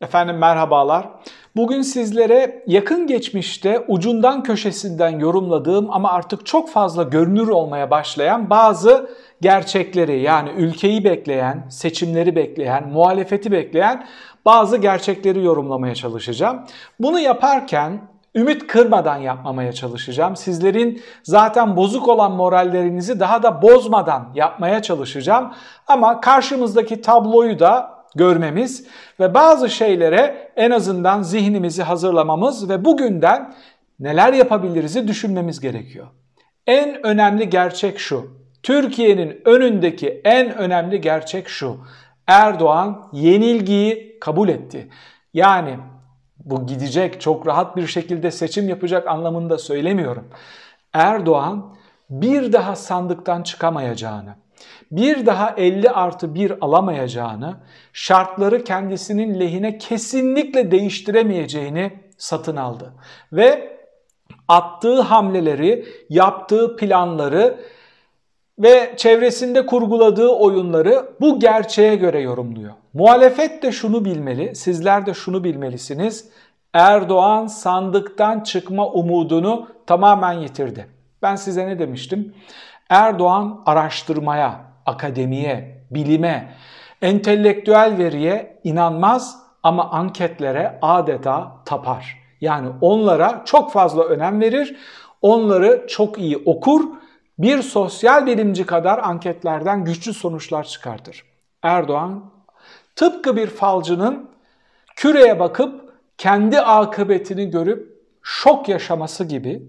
Efendim merhabalar. Bugün sizlere yakın geçmişte ucundan köşesinden yorumladığım ama artık çok fazla görünür olmaya başlayan bazı gerçekleri yani ülkeyi bekleyen, seçimleri bekleyen, muhalefeti bekleyen bazı gerçekleri yorumlamaya çalışacağım. Bunu yaparken ümit kırmadan yapmamaya çalışacağım. Sizlerin zaten bozuk olan morallerinizi daha da bozmadan yapmaya çalışacağım. Ama karşımızdaki tabloyu da görmemiz ve bazı şeylere en azından zihnimizi hazırlamamız ve bugünden neler yapabiliriz'i düşünmemiz gerekiyor. En önemli gerçek şu. Türkiye'nin önündeki en önemli gerçek şu. Erdoğan yenilgiyi kabul etti. Yani bu gidecek çok rahat bir şekilde seçim yapacak anlamında söylemiyorum. Erdoğan bir daha sandıktan çıkamayacağını, bir daha 50 artı 1 alamayacağını, şartları kendisinin lehine kesinlikle değiştiremeyeceğini satın aldı. Ve attığı hamleleri, yaptığı planları ve çevresinde kurguladığı oyunları bu gerçeğe göre yorumluyor. Muhalefet de şunu bilmeli, sizler de şunu bilmelisiniz. Erdoğan sandıktan çıkma umudunu tamamen yitirdi. Ben size ne demiştim? Erdoğan araştırmaya, akademiye, bilime, entelektüel veriye inanmaz ama anketlere adeta tapar. Yani onlara çok fazla önem verir, onları çok iyi okur, bir sosyal bilimci kadar anketlerden güçlü sonuçlar çıkartır. Erdoğan tıpkı bir falcının küreye bakıp kendi akıbetini görüp şok yaşaması gibi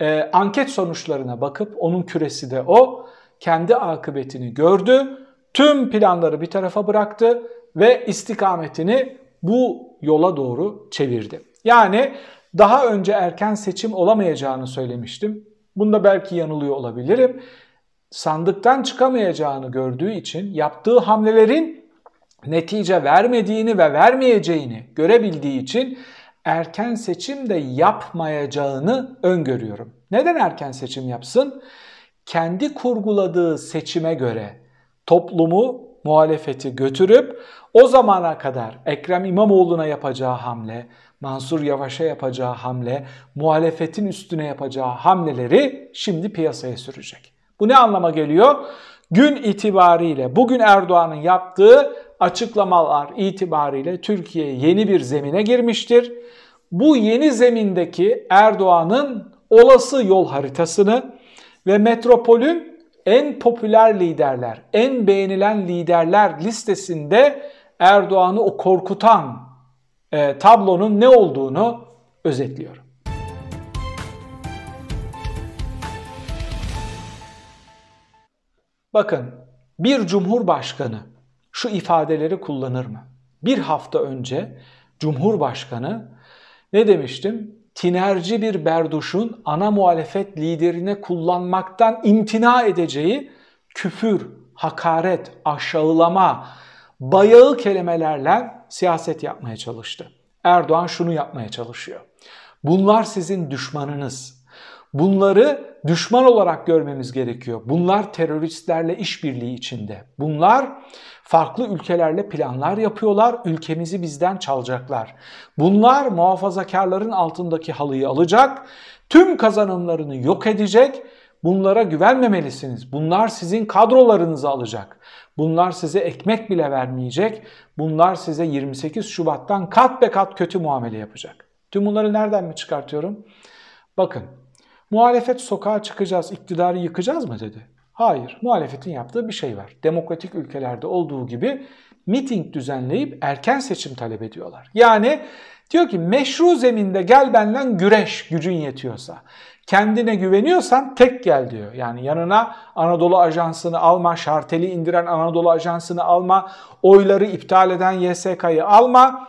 e, anket sonuçlarına bakıp onun küresi de o kendi akıbetini gördü. Tüm planları bir tarafa bıraktı ve istikametini bu yola doğru çevirdi. Yani daha önce erken seçim olamayacağını söylemiştim. Bunda belki yanılıyor olabilirim. Sandıktan çıkamayacağını gördüğü için yaptığı hamlelerin netice vermediğini ve vermeyeceğini görebildiği için erken seçim de yapmayacağını öngörüyorum. Neden erken seçim yapsın? Kendi kurguladığı seçime göre toplumu, muhalefeti götürüp o zamana kadar Ekrem İmamoğlu'na yapacağı hamle, Mansur Yavaş'a yapacağı hamle, muhalefetin üstüne yapacağı hamleleri şimdi piyasaya sürecek. Bu ne anlama geliyor? Gün itibariyle bugün Erdoğan'ın yaptığı açıklamalar itibariyle Türkiye yeni bir zemine girmiştir. Bu yeni zemindeki Erdoğan'ın olası yol haritasını ve metropolün en popüler liderler, en beğenilen liderler listesinde Erdoğan'ı o korkutan e, tablonun ne olduğunu özetliyorum. Bakın bir cumhurbaşkanı şu ifadeleri kullanır mı? Bir hafta önce Cumhurbaşkanı ne demiştim? Tinerci bir berduşun ana muhalefet liderine kullanmaktan imtina edeceği küfür, hakaret, aşağılama, bayağı kelimelerle siyaset yapmaya çalıştı. Erdoğan şunu yapmaya çalışıyor. Bunlar sizin düşmanınız. Bunları düşman olarak görmemiz gerekiyor. Bunlar teröristlerle işbirliği içinde. Bunlar farklı ülkelerle planlar yapıyorlar. Ülkemizi bizden çalacaklar. Bunlar muhafazakarların altındaki halıyı alacak. Tüm kazanımlarını yok edecek. Bunlara güvenmemelisiniz. Bunlar sizin kadrolarınızı alacak. Bunlar size ekmek bile vermeyecek. Bunlar size 28 Şubat'tan kat be kat kötü muamele yapacak. Tüm bunları nereden mi çıkartıyorum? Bakın muhalefet sokağa çıkacağız, iktidarı yıkacağız mı dedi. Hayır, muhalefetin yaptığı bir şey var. Demokratik ülkelerde olduğu gibi miting düzenleyip erken seçim talep ediyorlar. Yani diyor ki meşru zeminde gel benden güreş gücün yetiyorsa. Kendine güveniyorsan tek gel diyor. Yani yanına Anadolu Ajansı'nı alma, şarteli indiren Anadolu Ajansı'nı alma, oyları iptal eden YSK'yı alma,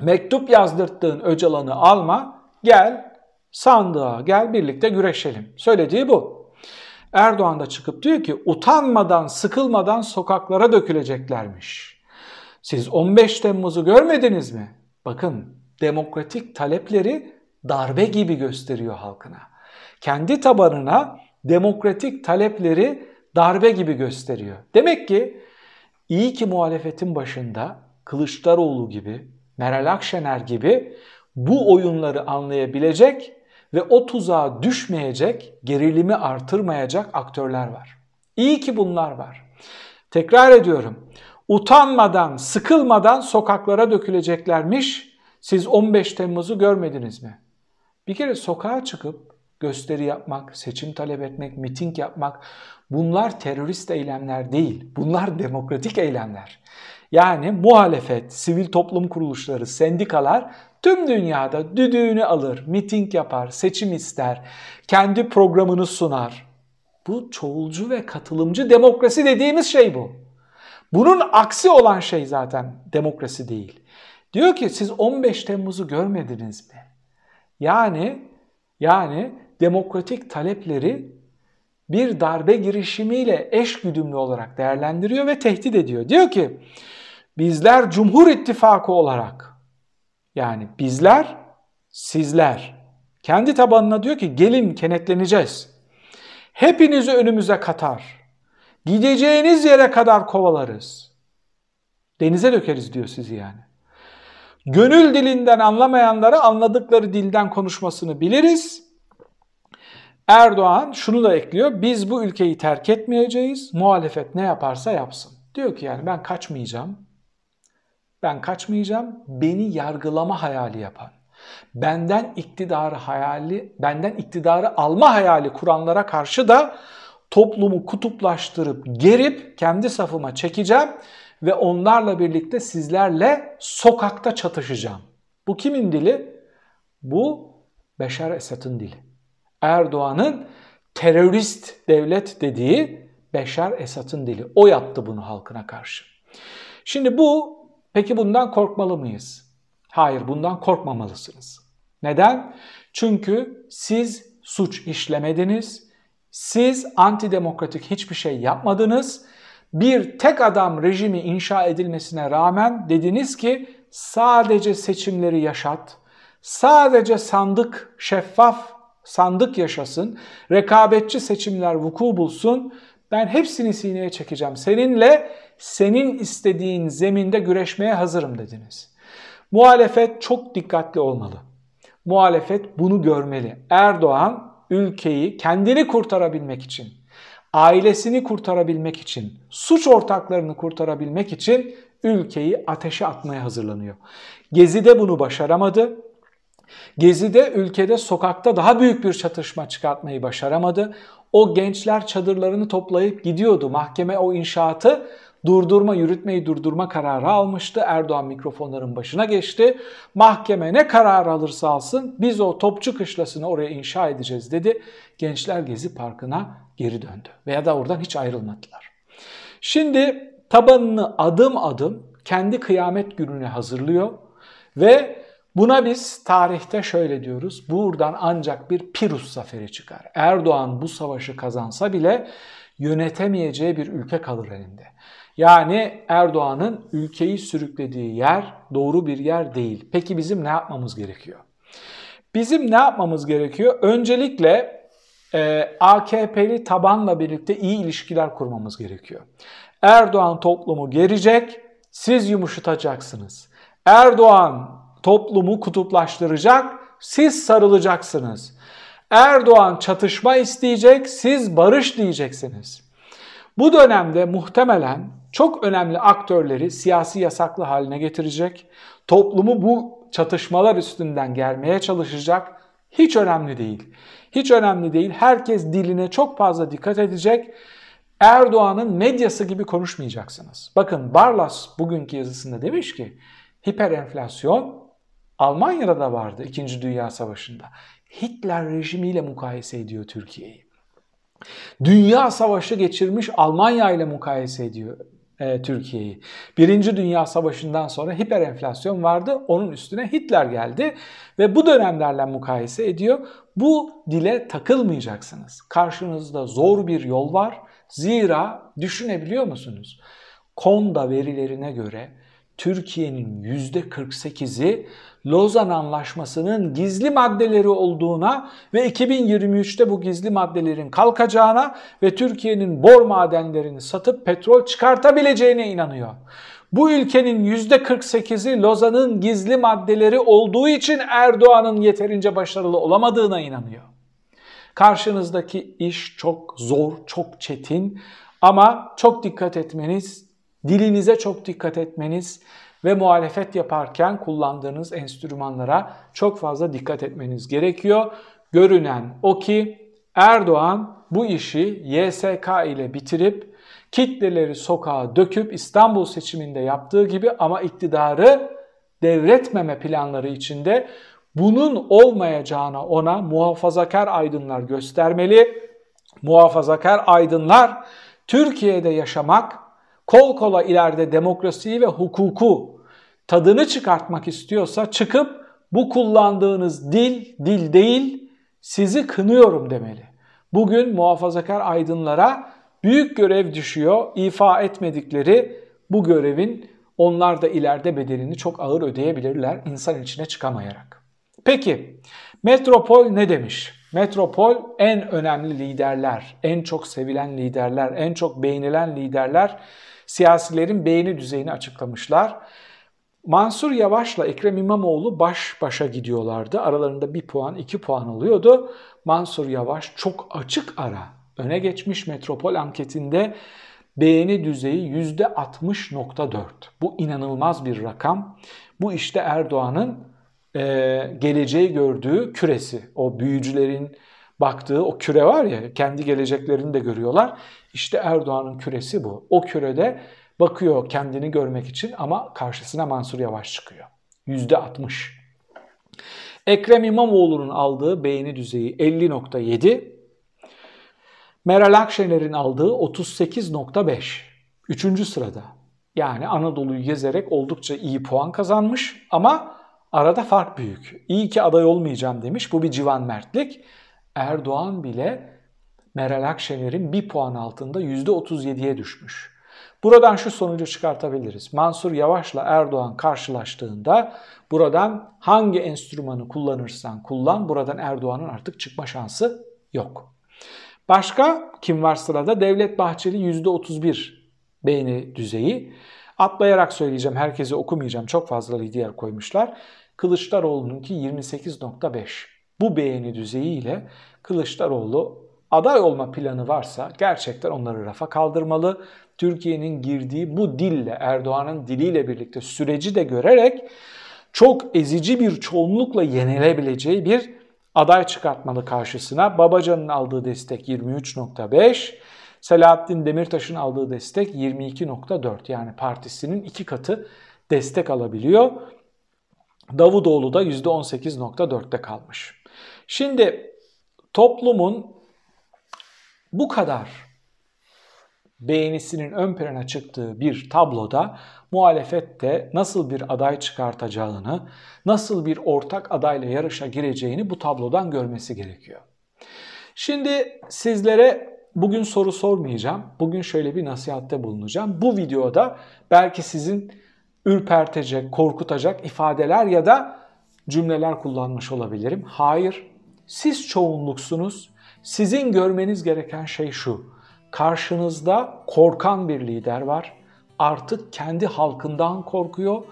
mektup yazdırttığın Öcalan'ı alma, gel sandığa gel birlikte güreşelim. Söylediği bu. Erdoğan da çıkıp diyor ki utanmadan, sıkılmadan sokaklara döküleceklermiş. Siz 15 Temmuz'u görmediniz mi? Bakın demokratik talepleri darbe gibi gösteriyor halkına. Kendi tabanına demokratik talepleri darbe gibi gösteriyor. Demek ki iyi ki muhalefetin başında Kılıçdaroğlu gibi, Meral Akşener gibi bu oyunları anlayabilecek ve o tuzağa düşmeyecek, gerilimi artırmayacak aktörler var. İyi ki bunlar var. Tekrar ediyorum. Utanmadan, sıkılmadan sokaklara döküleceklermiş. Siz 15 Temmuz'u görmediniz mi? Bir kere sokağa çıkıp gösteri yapmak, seçim talep etmek, miting yapmak bunlar terörist eylemler değil. Bunlar demokratik eylemler. Yani muhalefet, sivil toplum kuruluşları, sendikalar tüm dünyada düdüğünü alır, miting yapar, seçim ister, kendi programını sunar. Bu çoğulcu ve katılımcı demokrasi dediğimiz şey bu. Bunun aksi olan şey zaten demokrasi değil. Diyor ki siz 15 Temmuz'u görmediniz mi? Yani yani demokratik talepleri bir darbe girişimiyle eş güdümlü olarak değerlendiriyor ve tehdit ediyor. Diyor ki bizler Cumhur İttifakı olarak yani bizler sizler kendi tabanına diyor ki gelin kenetleneceğiz. Hepinizi önümüze katar. Gideceğiniz yere kadar kovalarız. Denize dökeriz diyor sizi yani. Gönül dilinden anlamayanlara anladıkları dilden konuşmasını biliriz. Erdoğan şunu da ekliyor. Biz bu ülkeyi terk etmeyeceğiz. Muhalefet ne yaparsa yapsın. Diyor ki yani ben kaçmayacağım. Ben kaçmayacağım. Beni yargılama hayali yapan, benden iktidarı hayali, benden iktidarı alma hayali kuranlara karşı da toplumu kutuplaştırıp gerip kendi safıma çekeceğim ve onlarla birlikte sizlerle sokakta çatışacağım. Bu kimin dili? Bu Beşar Esad'ın dili. Erdoğan'ın terörist devlet dediği Beşar Esad'ın dili. O yaptı bunu halkına karşı. Şimdi bu, peki bundan korkmalı mıyız? Hayır, bundan korkmamalısınız. Neden? Çünkü siz suç işlemediniz, siz antidemokratik hiçbir şey yapmadınız. Bir tek adam rejimi inşa edilmesine rağmen dediniz ki sadece seçimleri yaşat, sadece sandık şeffaf sandık yaşasın, rekabetçi seçimler vuku bulsun. Ben hepsini sineye çekeceğim. Seninle senin istediğin zeminde güreşmeye hazırım dediniz. Muhalefet çok dikkatli olmalı. Muhalefet bunu görmeli. Erdoğan ülkeyi kendini kurtarabilmek için, ailesini kurtarabilmek için, suç ortaklarını kurtarabilmek için ülkeyi ateşe atmaya hazırlanıyor. Gezi'de bunu başaramadı. Gezi'de ülkede sokakta daha büyük bir çatışma çıkartmayı başaramadı. O gençler çadırlarını toplayıp gidiyordu. Mahkeme o inşaatı durdurma, yürütmeyi durdurma kararı almıştı. Erdoğan mikrofonların başına geçti. Mahkeme ne karar alırsa alsın biz o topçu kışlasını oraya inşa edeceğiz dedi. Gençler Gezi Parkı'na geri döndü. Veya da oradan hiç ayrılmadılar. Şimdi tabanını adım adım kendi kıyamet gününe hazırlıyor ve Buna biz tarihte şöyle diyoruz. Buradan ancak bir Pirus zaferi çıkar. Erdoğan bu savaşı kazansa bile yönetemeyeceği bir ülke kalır elinde. Yani Erdoğan'ın ülkeyi sürüklediği yer doğru bir yer değil. Peki bizim ne yapmamız gerekiyor? Bizim ne yapmamız gerekiyor? Öncelikle e, AKP'li tabanla birlikte iyi ilişkiler kurmamız gerekiyor. Erdoğan toplumu gerecek, siz yumuşatacaksınız. Erdoğan toplumu kutuplaştıracak, siz sarılacaksınız. Erdoğan çatışma isteyecek, siz barış diyeceksiniz. Bu dönemde muhtemelen çok önemli aktörleri siyasi yasaklı haline getirecek, toplumu bu çatışmalar üstünden gelmeye çalışacak. Hiç önemli değil. Hiç önemli değil. Herkes diline çok fazla dikkat edecek. Erdoğan'ın medyası gibi konuşmayacaksınız. Bakın Barlas bugünkü yazısında demiş ki hiper enflasyon Almanya'da da vardı 2. Dünya Savaşı'nda. Hitler rejimiyle mukayese ediyor Türkiye'yi. Dünya Savaşı geçirmiş Almanya ile mukayese ediyor e, Türkiye'yi. Birinci Dünya Savaşı'ndan sonra hiper enflasyon vardı. Onun üstüne Hitler geldi ve bu dönemlerle mukayese ediyor. Bu dile takılmayacaksınız. Karşınızda zor bir yol var. Zira düşünebiliyor musunuz? Konda verilerine göre Türkiye'nin %48'i Lozan Anlaşması'nın gizli maddeleri olduğuna ve 2023'te bu gizli maddelerin kalkacağına ve Türkiye'nin bor madenlerini satıp petrol çıkartabileceğine inanıyor. Bu ülkenin %48'i Lozan'ın gizli maddeleri olduğu için Erdoğan'ın yeterince başarılı olamadığına inanıyor. Karşınızdaki iş çok zor, çok çetin ama çok dikkat etmeniz, dilinize çok dikkat etmeniz ve muhalefet yaparken kullandığınız enstrümanlara çok fazla dikkat etmeniz gerekiyor. Görünen o ki Erdoğan bu işi YSK ile bitirip kitleleri sokağa döküp İstanbul seçiminde yaptığı gibi ama iktidarı devretmeme planları içinde bunun olmayacağına ona muhafazakar aydınlar göstermeli. Muhafazakar aydınlar Türkiye'de yaşamak, kol kola ileride demokrasiyi ve hukuku tadını çıkartmak istiyorsa çıkıp bu kullandığınız dil, dil değil, sizi kınıyorum demeli. Bugün muhafazakar aydınlara büyük görev düşüyor. İfa etmedikleri bu görevin onlar da ileride bedelini çok ağır ödeyebilirler insan içine çıkamayarak. Peki Metropol ne demiş? Metropol en önemli liderler, en çok sevilen liderler, en çok beğenilen liderler siyasilerin beğeni düzeyini açıklamışlar. Mansur Yavaş'la Ekrem İmamoğlu baş başa gidiyorlardı. Aralarında bir puan, iki puan oluyordu. Mansur Yavaş çok açık ara öne geçmiş Metropol anketinde beğeni düzeyi %60.4. Bu inanılmaz bir rakam. Bu işte Erdoğan'ın e, geleceği gördüğü küresi. O büyücülerin baktığı o küre var ya kendi geleceklerini de görüyorlar. İşte Erdoğan'ın küresi bu. O kürede bakıyor kendini görmek için ama karşısına Mansur Yavaş çıkıyor. %60. Ekrem İmamoğlu'nun aldığı beğeni düzeyi 50.7. Meral Akşener'in aldığı 38.5. Üçüncü sırada. Yani Anadolu'yu gezerek oldukça iyi puan kazanmış ama arada fark büyük. İyi ki aday olmayacağım demiş. Bu bir civan mertlik. Erdoğan bile Meral Akşener'in bir puan altında %37'ye düşmüş. Buradan şu sonucu çıkartabiliriz. Mansur Yavaş'la Erdoğan karşılaştığında buradan hangi enstrümanı kullanırsan kullan buradan Erdoğan'ın artık çıkma şansı yok. Başka kim var sırada? Devlet Bahçeli %31 beğeni düzeyi. Atlayarak söyleyeceğim, herkese okumayacağım. Çok fazla lider koymuşlar. Kılıçdaroğlu'nunki 28.5. Bu beğeni düzeyiyle Kılıçdaroğlu aday olma planı varsa gerçekten onları rafa kaldırmalı. Türkiye'nin girdiği bu dille, Erdoğan'ın diliyle birlikte süreci de görerek çok ezici bir çoğunlukla yenilebileceği bir aday çıkartmalı karşısına. Babacan'ın aldığı destek 23.5, Selahattin Demirtaş'ın aldığı destek 22.4 yani partisinin iki katı destek alabiliyor. Davutoğlu da %18.4'te kalmış. Şimdi toplumun bu kadar beğenisinin ön plana çıktığı bir tabloda muhalefette nasıl bir aday çıkartacağını, nasıl bir ortak adayla yarışa gireceğini bu tablodan görmesi gerekiyor. Şimdi sizlere bugün soru sormayacağım. Bugün şöyle bir nasihatte bulunacağım. Bu videoda belki sizin ürpertecek, korkutacak ifadeler ya da cümleler kullanmış olabilirim. Hayır, siz çoğunluksunuz. Sizin görmeniz gereken şey şu. Karşınızda korkan bir lider var. Artık kendi halkından korkuyor,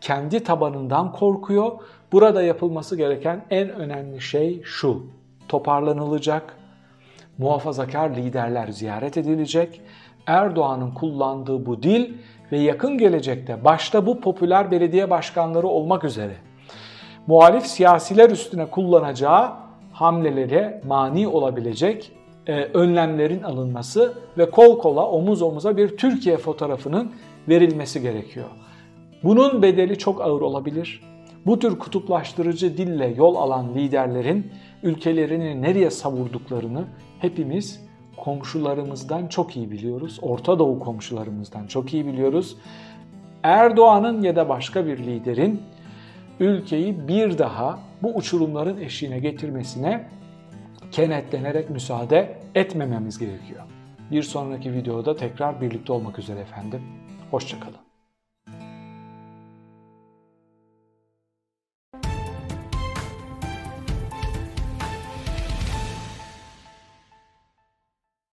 kendi tabanından korkuyor. Burada yapılması gereken en önemli şey şu. Toparlanılacak, muhafazakar liderler ziyaret edilecek. Erdoğan'ın kullandığı bu dil ve yakın gelecekte başta bu popüler belediye başkanları olmak üzere muhalif siyasiler üstüne kullanacağı hamlelere mani olabilecek e, önlemlerin alınması ve kol kola omuz omuza bir Türkiye fotoğrafının verilmesi gerekiyor. Bunun bedeli çok ağır olabilir. Bu tür kutuplaştırıcı dille yol alan liderlerin ülkelerini nereye savurduklarını hepimiz komşularımızdan çok iyi biliyoruz. Orta Doğu komşularımızdan çok iyi biliyoruz. Erdoğan'ın ya da başka bir liderin ülkeyi bir daha bu uçurumların eşiğine getirmesine kenetlenerek müsaade etmememiz gerekiyor. Bir sonraki videoda tekrar birlikte olmak üzere efendim. Hoşçakalın.